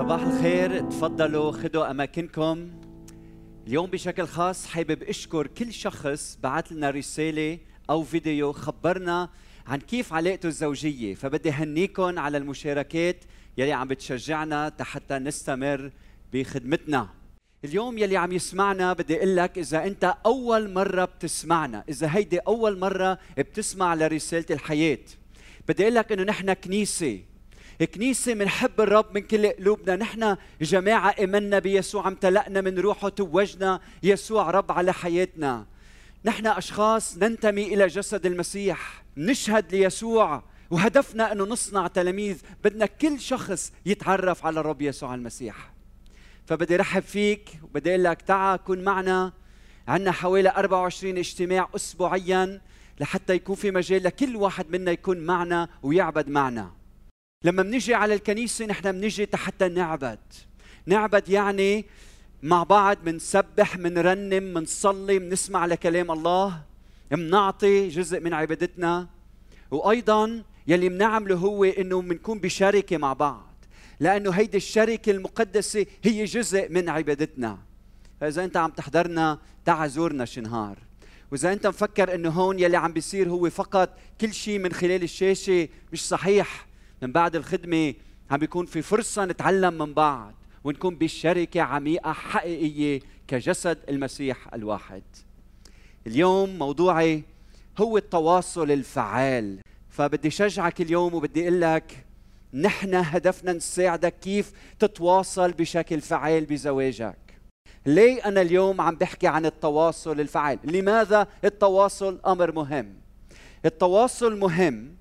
صباح الخير. تفضلوا خذوا أماكنكم. اليوم بشكل خاص حابب أشكر كل شخص بعث لنا رسالة أو فيديو خبرنا عن كيف علاقته الزوجية. فبدي هنيكم على المشاركات يلي عم بتشجعنا حتى نستمر بخدمتنا. اليوم يلي عم يسمعنا بدي أقول لك إذا أنت أول مرة بتسمعنا إذا هيدي أول مرة بتسمع لرسالة الحياة. بدي أقول لك إنه نحن كنيسة كنيسة منحب الرب من كل قلوبنا. نحن جماعة إمنا بيسوع امتلأنا من روحه توجنا يسوع رب على حياتنا. نحن أشخاص ننتمي إلى جسد المسيح. نشهد ليسوع وهدفنا أنه نصنع تلاميذ. بدنا كل شخص يتعرف على الرب يسوع المسيح. فبدي رحب فيك وبدي أقول لك تعا كن معنا. عندنا حوالي 24 اجتماع اسبوعيا لحتى يكون في مجال لكل واحد منا يكون معنا ويعبد معنا. لما بنجي على الكنيسة نحن بنجي حتى نعبد. نعبد يعني مع بعض بنسبح بنرنم بنصلي بنسمع لكلام الله. بنعطي جزء من عبادتنا. وأيضا يلي بنعمله هو إنه بنكون بشركة مع بعض. لأنه هيدي الشركة المقدسة هي جزء من عبادتنا. فإذا أنت عم تحضرنا تعا زورنا شي نهار. وإذا أنت مفكر إنه هون يلي عم بيصير هو فقط كل شيء من خلال الشاشة مش صحيح. من بعد الخدمة عم بيكون في فرصة نتعلم من بعض ونكون بشركة عميقة حقيقية كجسد المسيح الواحد. اليوم موضوعي هو التواصل الفعال. فبدي شجعك اليوم وبدي أقول لك نحن هدفنا نساعدك كيف تتواصل بشكل فعال بزواجك. ليه أنا اليوم عم بحكي عن التواصل الفعال؟ لماذا التواصل أمر مهم؟ التواصل مهم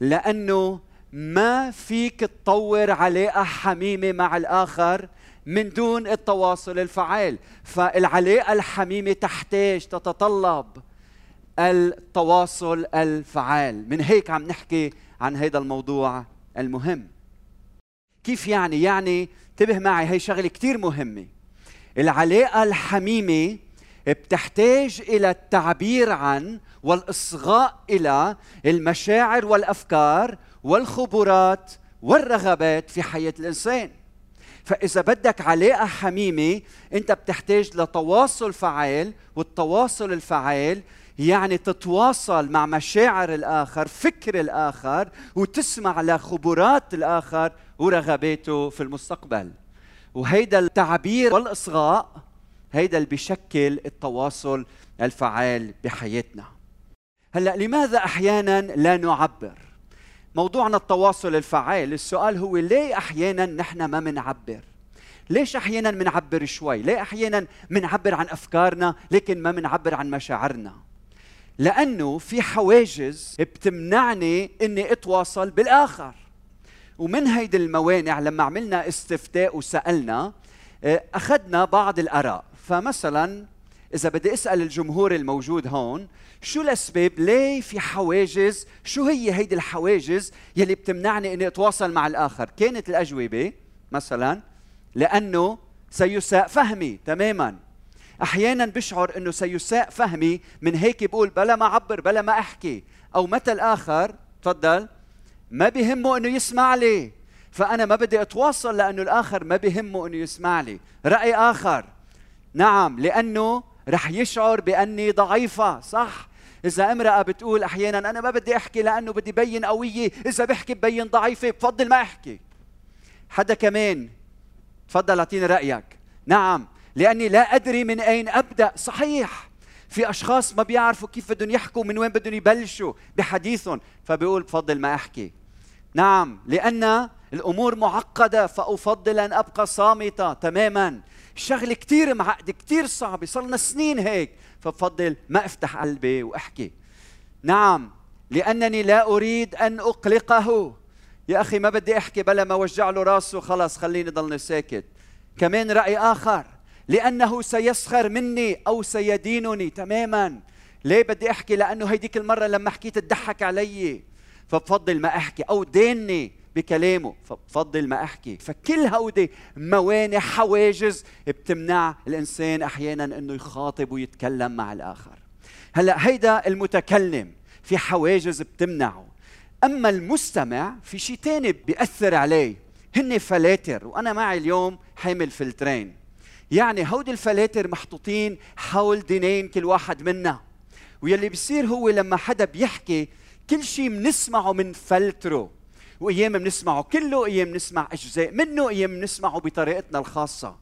لأنه ما فيك تطور علاقة حميمة مع الآخر من دون التواصل الفعال. فالعلاقة الحميمة تحتاج تتطلب التواصل الفعال. من هيك عم نحكي عن هذا الموضوع المهم. كيف يعني؟ يعني انتبه معي هي شغلة كثير مهمة. العلاقه الحميمة بتحتاج إلى التعبير عن والإصغاء إلى المشاعر والأفكار والخبرات والرغبات في حياة الإنسان. فإذا بدك علاقة حميمة أنت بتحتاج لتواصل فعال والتواصل الفعال يعني تتواصل مع مشاعر الآخر فكر الآخر وتسمع لخبرات الآخر ورغباته في المستقبل. وهيدا التعبير والإصغاء هيدا اللي بيشكل التواصل الفعال بحياتنا. هلأ لماذا أحيانا لا نعبر؟ موضوعنا التواصل الفعال. السؤال هو ليه أحيانا نحن ما منعبر؟ ليش أحيانا منعبر شوي؟ ليه أحيانا منعبر عن أفكارنا لكن ما منعبر عن مشاعرنا؟ لأنه في حواجز بتمنعني إني أتواصل بالآخر. ومن هيدي الموانع لما عملنا استفتاء وسألنا آه، أخذنا بعض الآراء. فمثلا إذا بدي أسأل الجمهور الموجود هون شو الأسباب؟ ليه في حواجز؟ شو هي هيدي الحواجز يلي بتمنعني إني أتواصل مع الآخر؟ كانت الأجوبة مثلا لأنه سيساء فهمي تماما. أحيانا بشعر إنه سيساء فهمي من هيك بقول بلا ما أعبر بلا ما أحكي. أو متى الآخر تفضل ما بهمه إنه يسمع لي. فأنا ما بدي أتواصل لأنه الآخر ما بهمه إنه يسمع لي. رأي آخر. نعم لأنه رح يشعر بأني ضعيفة صح؟ إذا امرأة بتقول أحيانا أنا ما بدي أحكي لأنه بدي بين قوية إذا بحكي ببين ضعيفة بفضل ما أحكي. حدا كمان تفضل أعطيني رأيك. نعم لأني لا أدري من أين أبدأ. صحيح في أشخاص ما بيعرفوا كيف بدهم يحكوا من وين بدهم يبلشوا بحديثهم فبيقول بفضل ما أحكي. نعم لأن الأمور معقدة فأفضل أن أبقى صامتة تماما. الشغله كثير معقده كثير صعبة صار لنا سنين هيك. فبفضل ما أفتح قلبي وأحكي. نعم لأنني لا أريد أن أقلقه. يا أخي ما بدي أحكي بلا ما وجع له راسه خلص خليني ضلني ساكت. كمان رأي آخر لأنه سيسخر مني أو سيدينني تماما. ليه بدي أحكي؟ لأنه هيديك المرة لما حكيت تضحك علي. فبفضل ما أحكي. أو ديني بكلامه. فبفضل ما أحكي. فكل هودي موانع حواجز بتمنع الإنسان أحيانا إنه يخاطب ويتكلم مع الآخر. هلأ هيدا المتكلم في حواجز بتمنعه. أما المستمع في شيء ثاني بيأثر عليه. هن فلاتر وأنا معي اليوم حامل فلترين. يعني هودي الفلاتر محطوطين حول دينين كل واحد منا. ويلي بيصير هو لما حدا بيحكي كل شيء بنسمعه من فلتره. وأيام بنسمعه كله أيام بنسمع أجزاء منه أيام بنسمعه بطريقتنا الخاصة.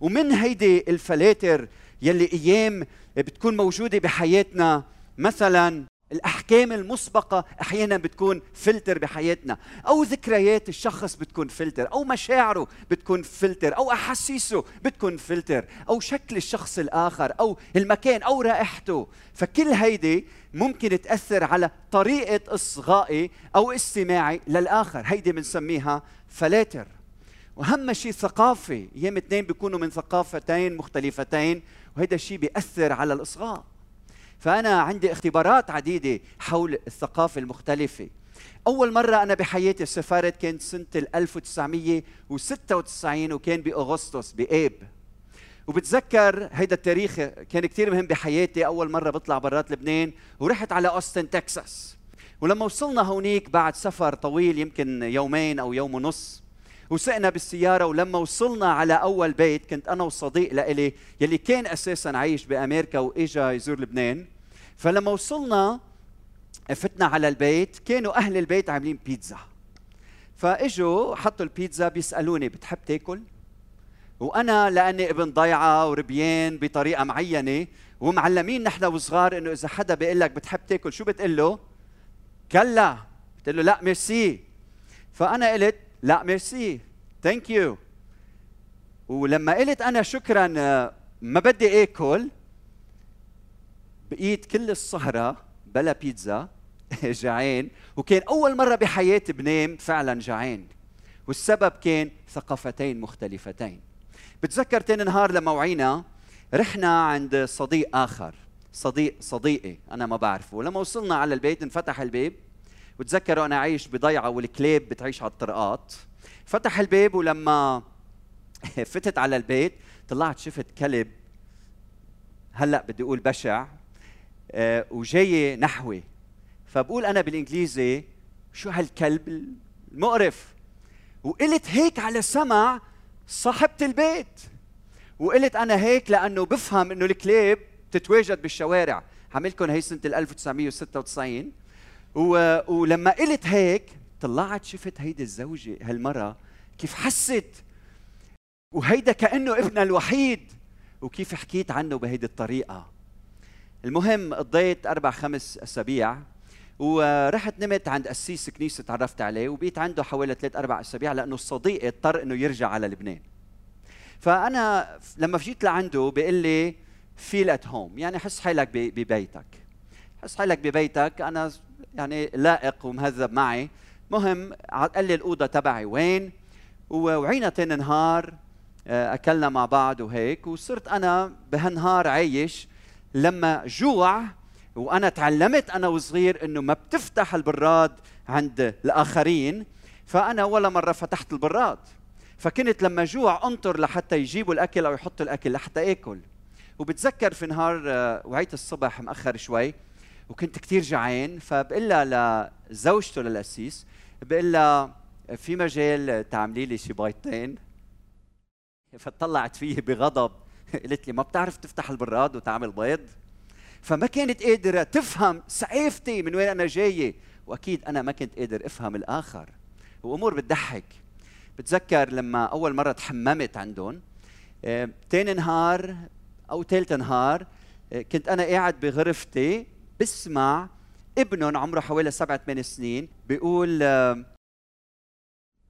ومن هيدي الفلاتر يلي أيام بتكون موجودة بحياتنا مثلا الأحكام المسبقة أحيانا بتكون فلتر بحياتنا أو ذكريات الشخص بتكون فلتر أو مشاعره بتكون فلتر أو أحاسيسه بتكون فلتر أو شكل الشخص الآخر أو المكان أو رائحته. فكل هيدي ممكن تأثر على طريقة إصغائي أو استماعي للآخر. هيدي بنسميها فلاتر. وأهم شيء ثقافه أيام اثنين بيكونوا من ثقافتين مختلفتين وهذا الشيء بيأثر على الإصغاء. فأنا عندي اختبارات عديدة حول الثقافة المختلفة. أول مرة أنا بحياتي سافرت كانت سنة 1996 وكان بأغسطس بآب وبتذكر هيدا التاريخ كان كثير مهم بحياتي. أول مرة بطلع برات لبنان ورحت على أوستن تكساس. ولما وصلنا هونيك بعد سفر طويل يمكن يومين أو يوم ونص وسقنا بالسيارة ولما وصلنا على أول بيت كنت أنا وصديق لإلي يلي كان أساسا عايش بأمريكا وإجا يزور لبنان. فلما وصلنا فتنا على البيت كانوا أهل البيت عاملين بيتزا. فإجوا حطوا البيتزا بيسألوني بتحب تاكل؟ وأنا لأني ابن ضيعة وربيان بطريقة معينة ومعلمين نحن وصغار إنه إذا حدا بيقول لك بتحب تاكل شو بتقول له؟ كلا. بتقول له لا ميرسي. فأنا قلت لا merci. thank you ولما قلت أنا شكرا آه، ما بدي آكل بقيت كل السهرة بلا بيتزا. جعان. وكان أول مرة بحياتي بنام فعلا جعان. والسبب كان ثقافتين مختلفتين. بتذكر تاني نهار لما وعينا رحنا عند صديق آخر. صديق صديقي أنا ما بعرفه. ولما وصلنا على البيت انفتح الباب وتذكروا أنا عايش بضيعة والكلاب بتعيش على الطرقات. فتح الباب ولما فتت على البيت طلعت شفت كلب. هلأ بدي أقول بشع. آه، وجاي نحوي. فبقول أنا بالإنجليزي شو هالكلب المقرف؟ وقلت هيك على سمع صاحبة البيت. وقلت أنا هيك لأنه بفهم إنه الكلاب تتواجد بالشوارع. عملكم هي سنة 1996 و... ولما قلت هيك طلعت شفت هيدي الزوجة هالمرة كيف حست. وهيدا كأنه ابنها الوحيد. وكيف حكيت عنه بهيدي الطريقة. المهم قضيت أربع خمس أسابيع. ورحت نمت عند قسيس كنيسة تعرفت عليه وبقيت عنده حوالي ثلاث أربع أسابيع لأنه الصديق اضطر إنه يرجع على لبنان. فأنا لما جيت لعنده بيقول لي فيل ات هوم يعني حس حالك ببيتك. حس حالك ببيتك. أنا يعني لائق ومهذب معي. مهم قال لي الأوضة تبعي وين؟ ووعينا تاني نهار آه، أكلنا مع بعض وهيك وصرت أنا بهالنهار عايش. لما جوع وأنا تعلمت أنا وصغير إنه ما بتفتح البراد عند الآخرين فأنا ولا مرة فتحت البراد. فكنت لما جوع أنطر لحتى يجيبوا الأكل أو يحطوا الأكل لحتى آكل. وبتذكر في نهار آه، وعيت الصبح مأخر شوي وكنت كثير جعان فبقول لها لزوجته للقسيس بقول لها في مجال تعملي لي شي بيضتين؟ فطلعت فيه بغضب قالت لي ما بتعرف تفتح البراد وتعمل بيض؟ فما كانت قادرة تفهم سعافتي من وين أنا جاية وأكيد أنا ما كنت قادر أفهم الآخر. وأمور بتضحك. بتذكر لما أول مرة تحممت عندهم آه، تاني نهار أو ثالث نهار آه، كنت أنا قاعد بغرفتي بسمع ابنهم عمره حوالي سبعة ثمان سنين بيقول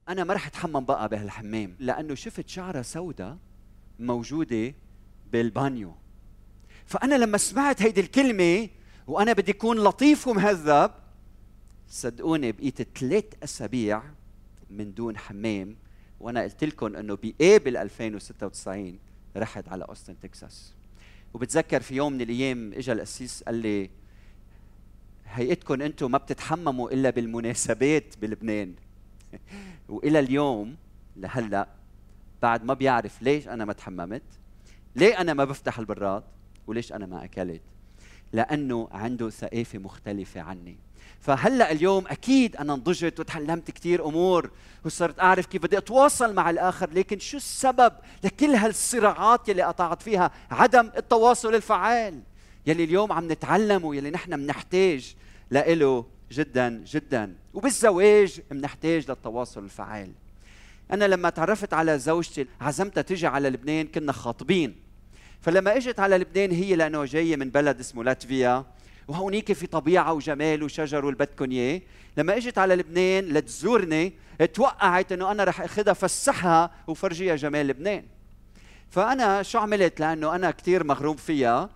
أنا ما رح أتحمم بقى بهالحمام لأنه شفت شعرة سوداء موجودة بالبانيو. فأنا لما سمعت هيدي الكلمة وأنا بدي أكون لطيف ومهذب صدقوني بقيت ثلاث أسابيع من دون حمام وأنا قلت لكم إنه بآبل 2096 رحت على أوستن تكساس. وبتذكر في يوم من الأيام إجا القسيس قال لي هيئتكم أنتم ما بتتحمموا إلا بالمناسبات بلبنان. وإلى اليوم لهلأ بعد ما بيعرف ليش أنا ما تحممت ليه أنا ما بفتح البراد وليش أنا ما أكلت؟ لأنه عنده ثقافة مختلفة عني. فهلأ اليوم أكيد أنا نضجت وتعلمت كثير أمور وصرت أعرف كيف بدي أتواصل مع الآخر لكن شو السبب لكل هالصراعات يلي قطعت فيها؟ عدم التواصل الفعال. يلي اليوم عم نتعلمه يلي نحن بنحتاج لإله جدا جدا. وبالزواج بنحتاج للتواصل الفعال. أنا لما تعرفت على زوجتي عزمتها تجي على لبنان كنا خاطبين. فلما إجت على لبنان هي لأنه جاية من بلد اسمه لاتفيا. وهونيك في طبيعة وجمال وشجر اياه لما إجت على لبنان لتزورني توقعت إنه أنا رح أخذها فسحها وفرجيها جمال لبنان. فأنا شو عملت؟ لأنه أنا كثير مغروم فيها.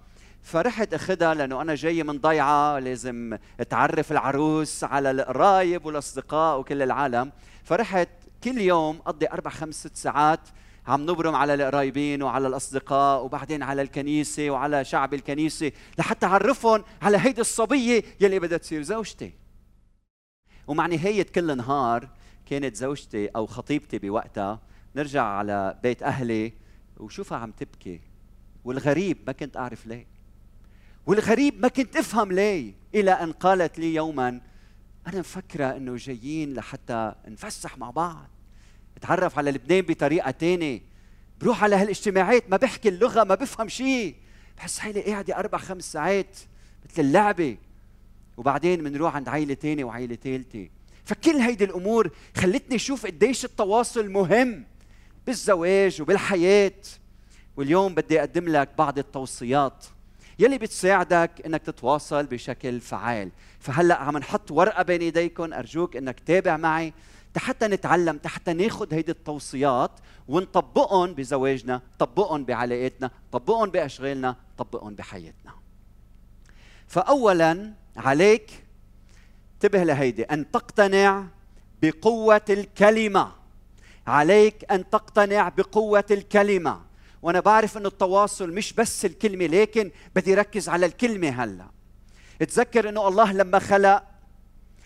فرحت أخذها لأنه أنا جاي من ضيعة لازم تعرف العروس على القرايب والأصدقاء وكل العالم. فرحت كل يوم أقضي أربع خمس ست ساعات عم نبرم على القرايبين وعلى الأصدقاء وبعدين على الكنيسة وعلى شعب الكنيسة لحتى أعرفهم على هيدي الصبية يلي بدها تصير زوجتي. ومع نهاية كل نهار كانت زوجتي أو خطيبتي بوقتها نرجع على بيت أهلي وشوفها عم تبكي. والغريب ما كنت أعرف ليه. والغريب ما كنت افهم ليه إلى أن قالت لي يوما أنا مفكرة إنه جايين لحتى نفسح مع بعض أتعرف على لبنان بطريقة تانية بروح على هالاجتماعات ما بحكي اللغة ما بفهم شيء بحس حالي قاعدة أربع خمس ساعات مثل اللعبة وبعدين بنروح عند عائله تانية وعائله ثالثه فكل هيدي الأمور خلتني أشوف قديش التواصل مهم بالزواج وبالحياة واليوم بدي أقدم لك بعض التوصيات. يلي بتساعدك إنك تتواصل بشكل فعال. فهلأ عم نحط ورقة بين ايديكم أرجوك إنك تابع معي حتى نتعلم حتى ناخذ هيدي التوصيات ونطبقهم بزواجنا طبقهم بعلاقاتنا طبقهم بأشغالنا طبقهم بحياتنا. فاولا عليك انتبه لهيدي أن تقتنع بقوة الكلمة. عليك أن تقتنع بقوة الكلمة. وأنا بعرف انه التواصل مش بس الكلمة لكن بدي ركز على الكلمة هلأ. تذكر إنه الله لما خلق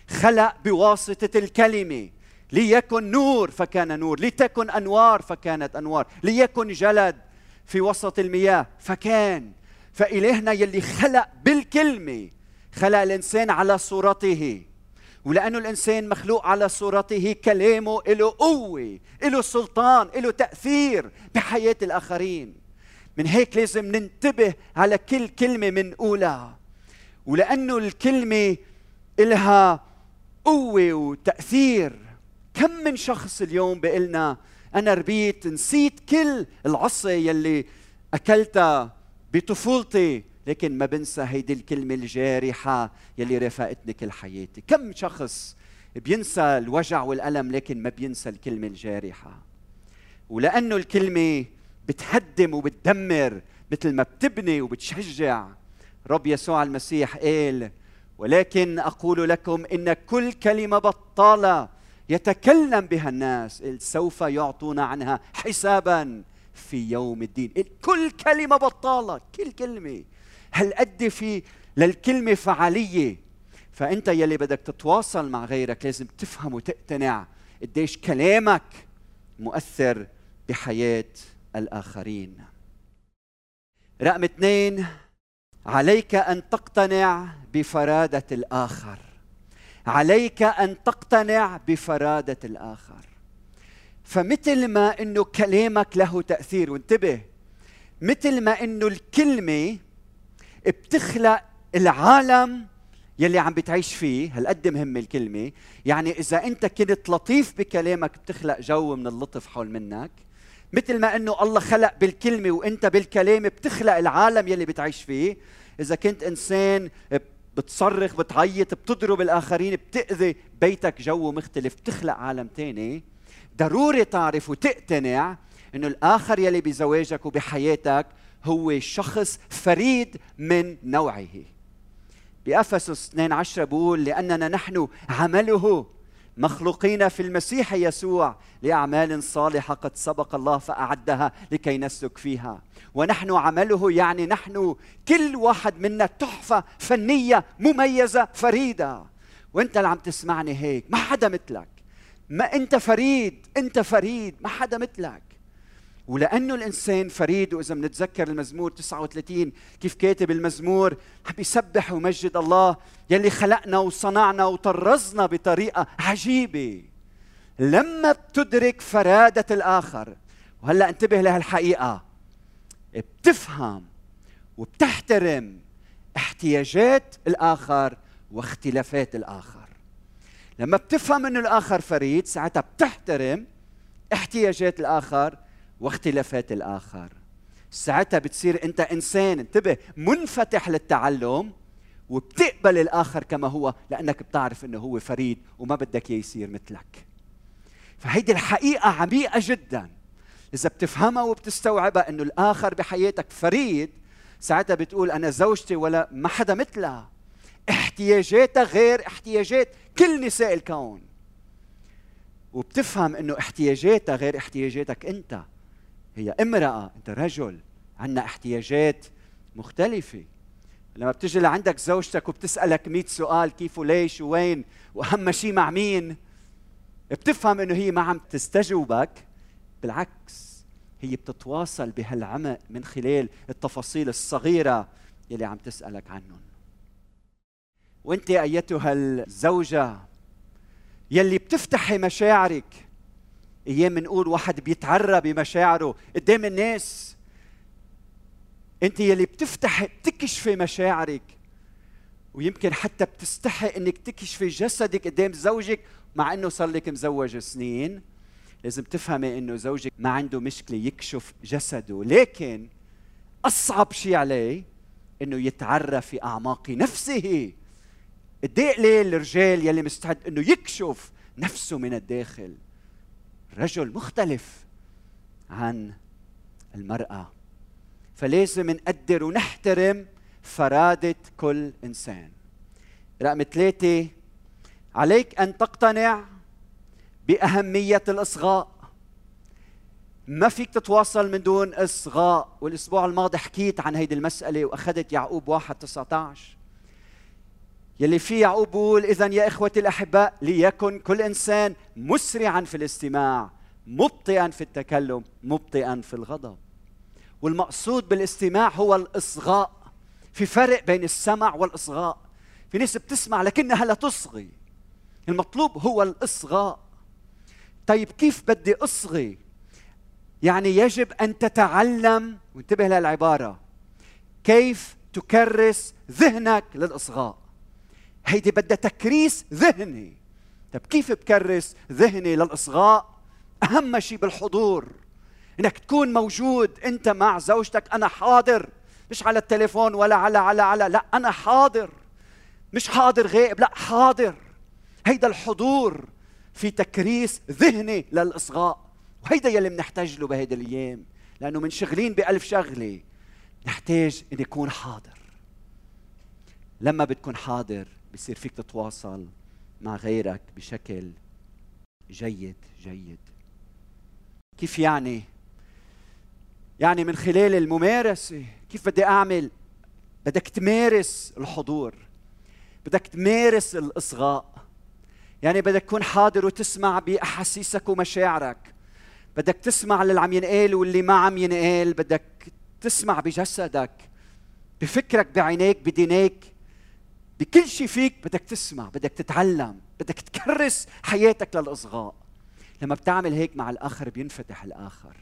خلق بواسطة الكلمة. ليكن نور فكان نور لتكن أنوار فكانت أنوار. ليكن جلد في وسط المياه فكان. فإلهنا يلي خلق بالكلمة خلق الإنسان على صورته. ولأنه الإنسان مخلوق على صورته كلامه له قوة له سلطان له تأثير بحياة الآخرين. من هيك لازم ننتبه على كل كلمة منقولها. ولأنه الكلمة إلها قوة وتأثير. كم من شخص اليوم بيقلنا أنا ربيت نسيت كل العصي يلي أكلتها بطفولتي. لكن ما بنسى هيدي الكلمة الجارحة يلي رافقتني كل حياتي. كم شخص بينسى الوجع والألم لكن ما بينسى الكلمة الجارحة؟ ولأنه الكلمة بتهدم وبتدمر مثل ما بتبني وبتشجع. رب يسوع المسيح قال ولكن أقول لكم إن كل كلمة بطالة يتكلم بها الناس سوف يعطون عنها حسابا في يوم الدين. كل كلمة بطالة كل كلمة هل قد في للكلمة فعالية؟ فأنت يلي بدك تتواصل مع غيرك لازم تفهم وتقتنع قديش كلامك مؤثر بحياة الآخرين. رقم اثنين عليك أن تقتنع بفرادة الآخر. عليك أن تقتنع بفرادة الآخر. فمثل ما إنه كلامك له تأثير وانتبه مثل ما إنه الكلمة بتخلق العالم يلي عم بتعيش فيه. هالقد مهمة الكلمة. يعني إذا أنت كنت لطيف بكلامك بتخلق جو من اللطف حول منك. مثل ما أنه الله خلق بالكلمة وأنت بالكلام بتخلق العالم يلي بتعيش فيه. إذا كنت إنسان بتصرخ بتعيط بتضرب الآخرين بتأذي بيتك جو مختلف بتخلق عالم تاني. ضروري تعرف وتقتنع إنه الآخر يلي بزواجك وبحياتك هو شخص فريد من نوعه. بأفسس 2 10 بقول لأننا نحن عمله مخلوقين في المسيح يسوع لأعمال صالحة قد سبق الله فأعدها لكي نسلك فيها. ونحن عمله يعني نحن كل واحد منا تحفة فنية مميزة فريدة. وانت اللي عم تسمعني هيك ما حدا مثلك. ما انت فريد انت فريد ما حدا مثلك. ولأنه الإنسان فريد وإذا بنتذكر المزمور 39 كيف كاتب المزمور؟ عم بيسبح ويمجد الله يلي خلقنا وصنعنا وطرزنا بطريقة عجيبة. لما بتدرك فرادة الآخر وهلأ انتبه لهالحقيقة بتفهم وبتحترم احتياجات الآخر واختلافات الآخر. لما بتفهم إنه الآخر فريد ساعتها بتحترم احتياجات الآخر واختلافات الآخر. ساعتها بتصير أنت إنسان انتبه منفتح للتعلم وبتقبل الآخر كما هو لأنك بتعرف إنه هو فريد وما بدك إياه يصير مثلك. فهيدي الحقيقة عميقة جدا. إذا بتفهمها وبتستوعبها إنه الآخر بحياتك فريد ساعتها بتقول أنا زوجتي ولا ما حدا مثلها. احتياجاتها غير احتياجات كل نساء الكون. وبتفهم إنه احتياجاتها غير احتياجاتك أنت. هي امرأة انت رجل عندنا احتياجات مختلفة. لما بتجي لعندك زوجتك وبتسألك 100 سؤال كيف وليش ووين وأهم شيء مع مين بتفهم إنه هي ما عم تستجوبك. بالعكس هي بتتواصل بهالعمق من خلال التفاصيل الصغيرة يلي عم تسألك عنهم. وأنت أيتها الزوجة يلي بتفتحي مشاعرك أيام بنقول واحد بيتعرى بمشاعره قدام الناس. أنت يلي بتفتحي بتكشفي مشاعرك ويمكن حتى بتستحي إنك تكشفي جسدك قدام زوجك مع إنه صار لك مزوج سنين. لازم تفهمي إنه زوجك ما عنده مشكلة يكشف جسده. لكن أصعب شيء عليه إنه يتعرى في أعماق نفسه. قد إيه الرجال يلي مستعد إنه يكشف نفسه من الداخل؟ رجل مختلف عن المرأة. فلازم نقدر ونحترم فرادة كل إنسان. رقم ثلاثة عليك أن تقتنع بأهمية الإصغاء. ما فيك تتواصل من دون إصغاء. والأسبوع الماضي حكيت عن هيدي المسألة وأخذت يعقوب واحد 19 يلي في يعقوب بيقول إذا يا إخوتي الأحباء ليكن كل إنسان مسرعا في الاستماع مبطئا في التكلم مبطئا في الغضب. والمقصود بالاستماع هو الإصغاء. في فرق بين السمع والإصغاء. في ناس بتسمع لكنها لا تصغي. المطلوب هو الإصغاء. طيب كيف بدي أصغي؟ يعني يجب أن تتعلم وانتبه للعبارة كيف تكرس ذهنك للإصغاء. هيدي بدها تكريس ذهني. طيب كيف بكرس ذهني للإصغاء؟ أهم شيء بالحضور إنك تكون موجود أنت مع زوجتك أنا حاضر. مش على التليفون ولا على على على لا أنا حاضر. مش حاضر غائب لا حاضر. هيدا الحضور في تكريس ذهني للإصغاء. وهيدا يلي بنحتاج له بهيدي الأيام لأنه منشغلين بألف شغلة. نحتاج إن يكون حاضر. لما بتكون حاضر بصير فيك تتواصل مع غيرك بشكل جيد جيد. كيف يعني؟ يعني من خلال الممارسة كيف بدي أعمل؟ بدك تمارس الحضور. بدك تمارس الإصغاء. يعني بدك تكون حاضر وتسمع بأحاسيسك ومشاعرك. بدك تسمع للي عم ينقال واللي ما عم ينقال. بدك تسمع بجسدك بفكرك بعينيك بدينيك. بكل شيء فيك بدك تسمع بدك تتعلم بدك تكرس حياتك للإصغاء. لما بتعمل هيك مع الآخر بينفتح الآخر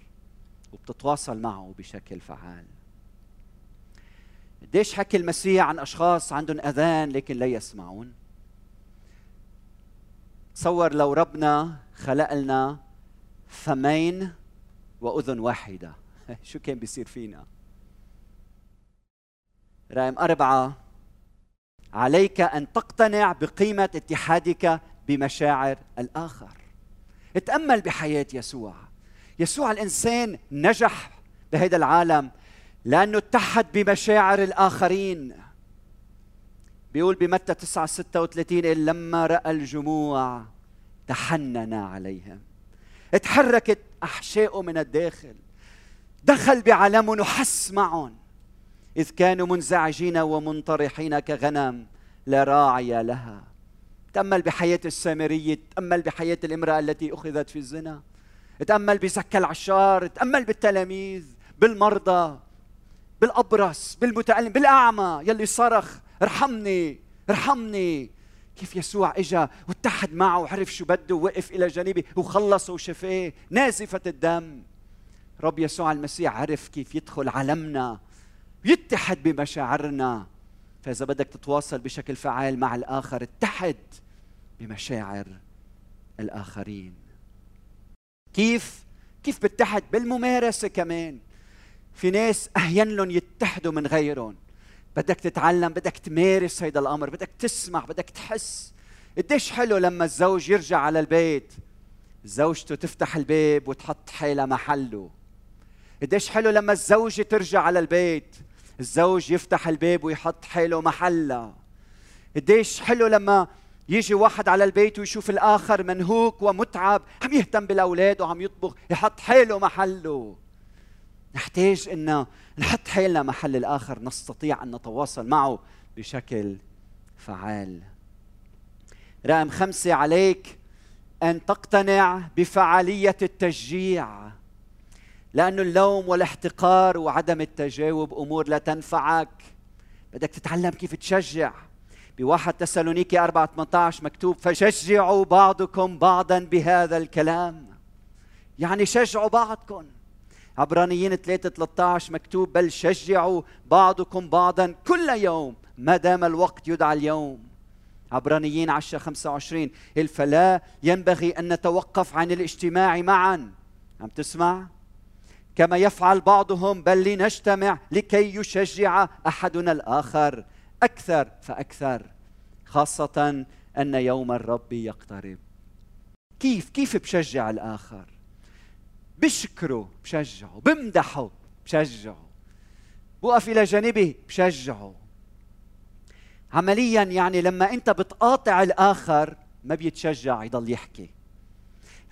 وبتتواصل معه بشكل فعال. قديش حكي المسيح عن أشخاص عندهم أذان لكن لا يسمعون؟ تصور لو ربنا خلق لنا فمين وأذن واحدة. شو كان بيصير فينا؟ رقم أربعة عليك أن تقتنع بقيمة اتحادك بمشاعر الآخر. اتأمل بحياة يسوع. يسوع الإنسان نجح بهذا العالم لأنه اتحد بمشاعر الآخرين. بيقول بمتى 9 36 لما رأى الجموع تحنن عليهم اتحركت احشائه من الداخل. دخل بعالمهم وحس معهم إذ كانوا منزعجين ومنطرحين كغنم لا راعي لها. تأمل بحياة السامرية تأمل بحياة الامرأة التي أخذت في الزنا. تأمل بزكى العشار تأمل بالتلاميذ بالمرضى بالأبرص بالمتألم بالأعمى. يلي صرخ ارحمني ارحمني. كيف يسوع إجا واتحد معه وعرف شو بده ووقف إلى جانبه وخلصه وشفاه نازفة الدم. رب يسوع المسيح عرف كيف يدخل عالمنا. يتحد بمشاعرنا. فإذا بدك تتواصل بشكل فعال مع الآخر اتحد بمشاعر الآخرين. كيف؟ كيف بتحد؟ بالممارسة كمان. في ناس اهين لهم يتحدوا من غيرهم. بدك تتعلم بدك تمارس هيدا الأمر بدك تسمع بدك تحس. قديش حلو لما الزوج يرجع على البيت. زوجته تفتح الباب وتحط حالها محله. قديش حلو لما الزوجة ترجع على البيت. الزوج يفتح الباب ويحط حاله محلها قديش حلو لما يجي واحد على البيت ويشوف الآخر منهوك ومتعب عم يهتم بالأولاد وعم يطبخ يحط حاله محله. نحتاج إن نحط حالنا محل الآخر نستطيع أن نتواصل معه بشكل فعال. رقم خمسة عليك أن تقتنع بفعالية التشجيع. لأن اللوم والاحتقار وعدم التجاوب أمور لا تنفعك. بدك تتعلم كيف تشجع. بواحد تسالونيكي 4 18 مكتوب فشجعوا بعضكم بعضا بهذا الكلام. يعني شجعوا بعضكم. عبرانيين 3 13 مكتوب بل شجعوا بعضكم بعضا كل يوم ما دام الوقت يدعى اليوم. عبرانيين 10 25 فلا ينبغي أن نتوقف عن الاجتماع معا. عم تسمع؟ كما يفعل بعضهم بل لنجتمع لكي يشجع أحدنا الآخر. أكثر فأكثر خاصة أن يوم الرب يقترب. كيف؟ كيف بشجع الآخر؟ بشكره بشجعه. بمدحه بشجعه. بوقف إلى جانبه بشجعه. عمليا يعني لما أنت بتقاطع الآخر ما بيتشجع يضل يحكي.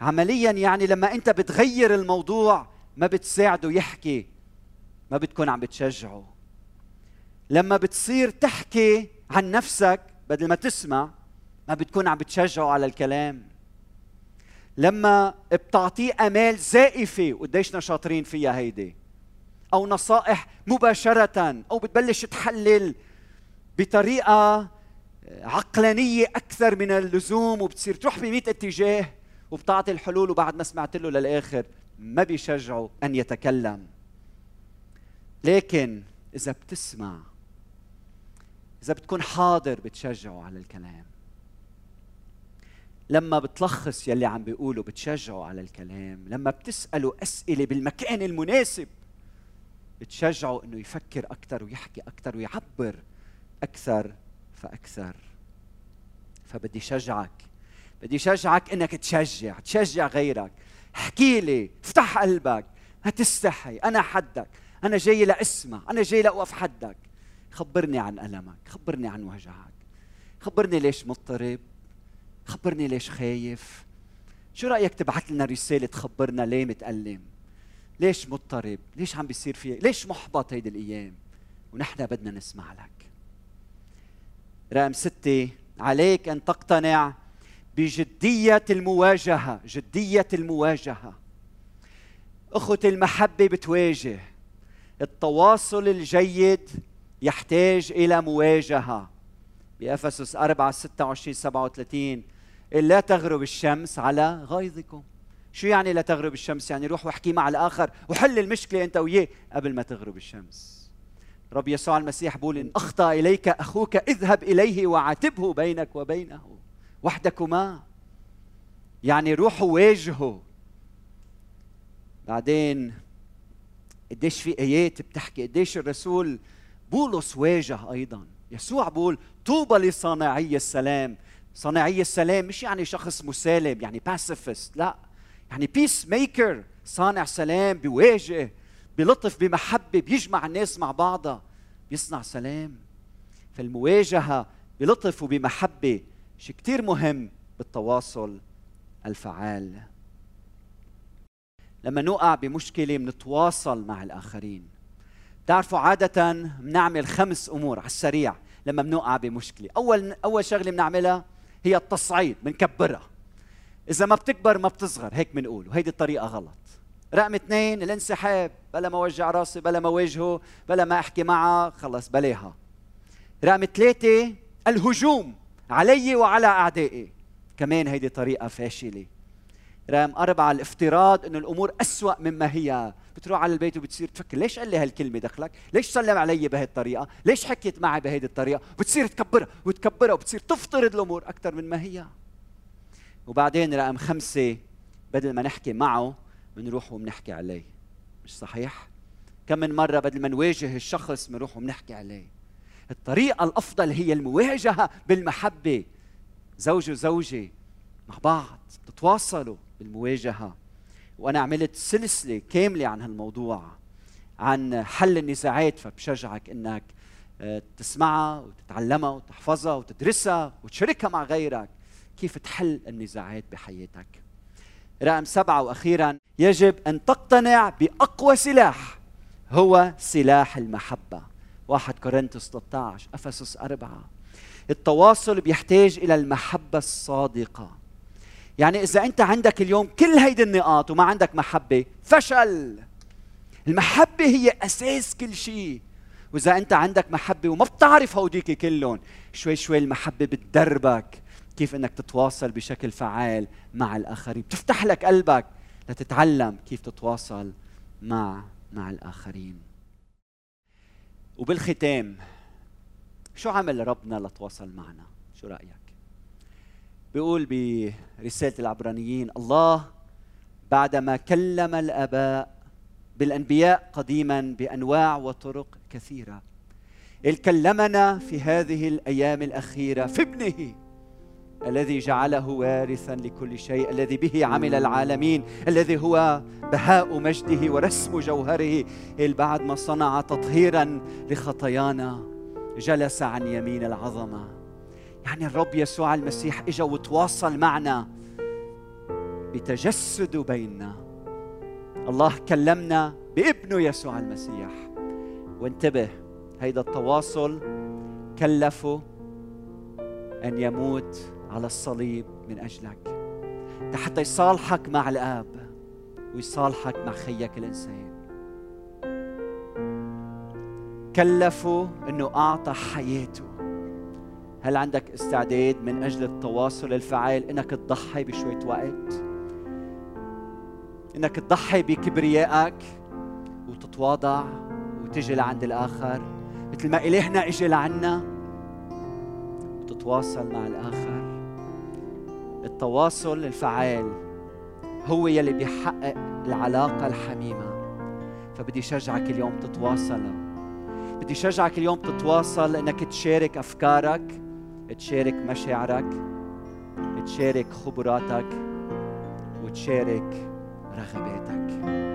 عمليا يعني لما أنت بتغير الموضوع ما بتساعده يحكي ما بتكون عم بتشجعه. لما بتصير تحكي عن نفسك بدل ما تسمع ما بتكون عم بتشجعه على الكلام. لما بتعطيه آمال زائفة وقديشنا شاطرين فيها هيدي أو نصائح مباشرة أو بتبلش تحلل بطريقة عقلانية أكثر من اللزوم وبتصير تروح ب اتجاه وبتعطي الحلول وبعد ما سمعت له للآخر ما بيشجعوا أن يتكلم. لكن إذا بتسمع إذا بتكون حاضر بتشجعه على الكلام. لما بتلخص يلي عم بيقوله بتشجعه على الكلام. لما بتسأله أسئلة بالمكان المناسب بتشجعه إنه يفكر أكثر ويحكي أكثر ويعبر أكثر فأكثر. فبدي شجعك. بدي شجعك إنك تشجع تشجع غيرك. احكي لي افتح قلبك. ما تستحي أنا حدك أنا جاي لأسمع أنا جاي لأوقف حدك. خبرني عن ألمك خبرني عن وجعك. خبرني ليش مضطرب خبرني ليش خايف. شو رأيك تبعت لنا رسالة تخبرنا ليه متألم؟ ليش مضطرب؟ ليش عم بيصير فيك ليش محبط هيدي الأيام؟ ونحن بدنا نسمع لك. رقم ستة عليك أن تقتنع بجدية المواجهة جدية المواجهة. أخوة المحبة بتواجه. التواصل الجيد يحتاج إلى مواجهة. بأفسس 4 26 37 لا تغرب الشمس على غيظكم. شو يعني لا تغرب الشمس؟ يعني روح واحكي مع الآخر. وحل المشكلة أنت وياه قبل ما تغرب الشمس. رب يسوع المسيح بيقول إن أخطأ إليك أخوك اذهب إليه وعاتبه بينك وبينه. وحدكما. يعني روحوا واجهوا بعدين قديش في آيات بتحكي قديش الرسول بولس واجه أيضا. يسوع بيقول طوبى لصانعي السلام. صانعي السلام مش يعني شخص مسالم يعني pacifist لا. يعني peacemaker صانع سلام بيواجه بلطف بمحبة بيجمع الناس مع بعضها بيصنع سلام. فالمواجهة بلطف وبمحبة. شيء كثير مهم بالتواصل الفعال. لما نقع بمشكلة بنتواصل مع الآخرين. بتعرفوا عادة بنعمل خمس أمور على السريع لما بنوقع بمشكلة، أول أول شغلة بنعملها هي التصعيد، بنكبرها. إذا ما بتكبر ما بتصغر هيك بنقول وهيدي الطريقة غلط. رقم اثنين الانسحاب. بلا ما وجع راسي بلا ما واجهه بلا ما أحكي معه خلص بلاها. رقم ثلاثة الهجوم. علي وعلى أعدائي. كمان هيدي طريقة فاشلة. رقم أربعة الافتراض أنه الأمور أسوأ مما هي. بتروح على البيت وبتصير تفكر ليش قال لي هالكلمة دخلك؟ ليش سلم علي بهي الطريقة ليش حكيت معي بهيدي الطريقة؟ بتصير تكبرها وتكبرها وبتصير تفترض الأمور أكثر من ما هي. وبعدين رقم خمسة بدل ما نحكي معه بنروح وبنحكي عليه. مش صحيح؟ كم من مرة بدل ما نواجه الشخص بنروح وبنحكي عليه. الطريقة الأفضل هي المواجهة بالمحبة. زوج وزوجة مع بعض تتواصلوا بالمواجهة. وأنا عملت سلسلة كاملة عن هالموضوع عن حل النزاعات فبشجعك إنك آه، تسمعها وتتعلمها وتحفظها وتدرسها وتشاركها مع غيرك كيف تحل النزاعات بحياتك. رقم سبعة وأخيرا يجب أن تقتنع بأقوى سلاح هو سلاح المحبة. واحد كورنثوس 13 أفسس أربعة. التواصل بيحتاج إلى المحبة الصادقة. يعني إذا أنت عندك اليوم كل هيدي النقاط وما عندك محبة فشل. المحبة هي أساس كل شيء. وإذا أنت عندك محبة وما بتعرف هوديك كلهم شوي شوي المحبة بتدربك كيف إنك تتواصل بشكل فعال مع الآخرين. بتفتح لك قلبك لتتعلم كيف تتواصل مع مع الآخرين. وبالختام شو عمل ربنا لتواصل معنا؟ شو رأيك؟ بيقول برسالة العبرانيين الله بعدما كلم الآباء بالأنبياء قديما بأنواع وطرق كثيرة. كلمنا في هذه الأيام الأخيرة في ابنه الذي جعله وارثا لكل شيء الذي به عمل العالمين الذي هو بهاء مجده ورسم جوهره. بعد ما صنع تطهيرا لخطايانا جلس عن يمين العظمة. يعني الرب يسوع المسيح إجا وتواصل معنا بتجسده بيننا. الله كلمنا بابنه يسوع المسيح. وانتبه هيدا التواصل كلفه أن يموت على الصليب من أجلك حتى يصالحك مع الآب ويصالحك مع خيك الإنسان. كلفه أنه أعطى حياته. هل عندك استعداد من أجل التواصل الفعال؟ أنك تضحي بشوية وقت. أنك تضحي بكبريائك وتتواضع وتجي لعند الآخر. مثل ما إلهنا إجي لعنا وتتواصل مع الآخر. التواصل الفعال هو يلي بيحقق العلاقة الحميمة. فبدي شجعك اليوم تتواصل. بدي شجعك اليوم تتواصل إنك تشارك أفكارك تشارك مشاعرك تشارك خبراتك وتشارك رغباتك.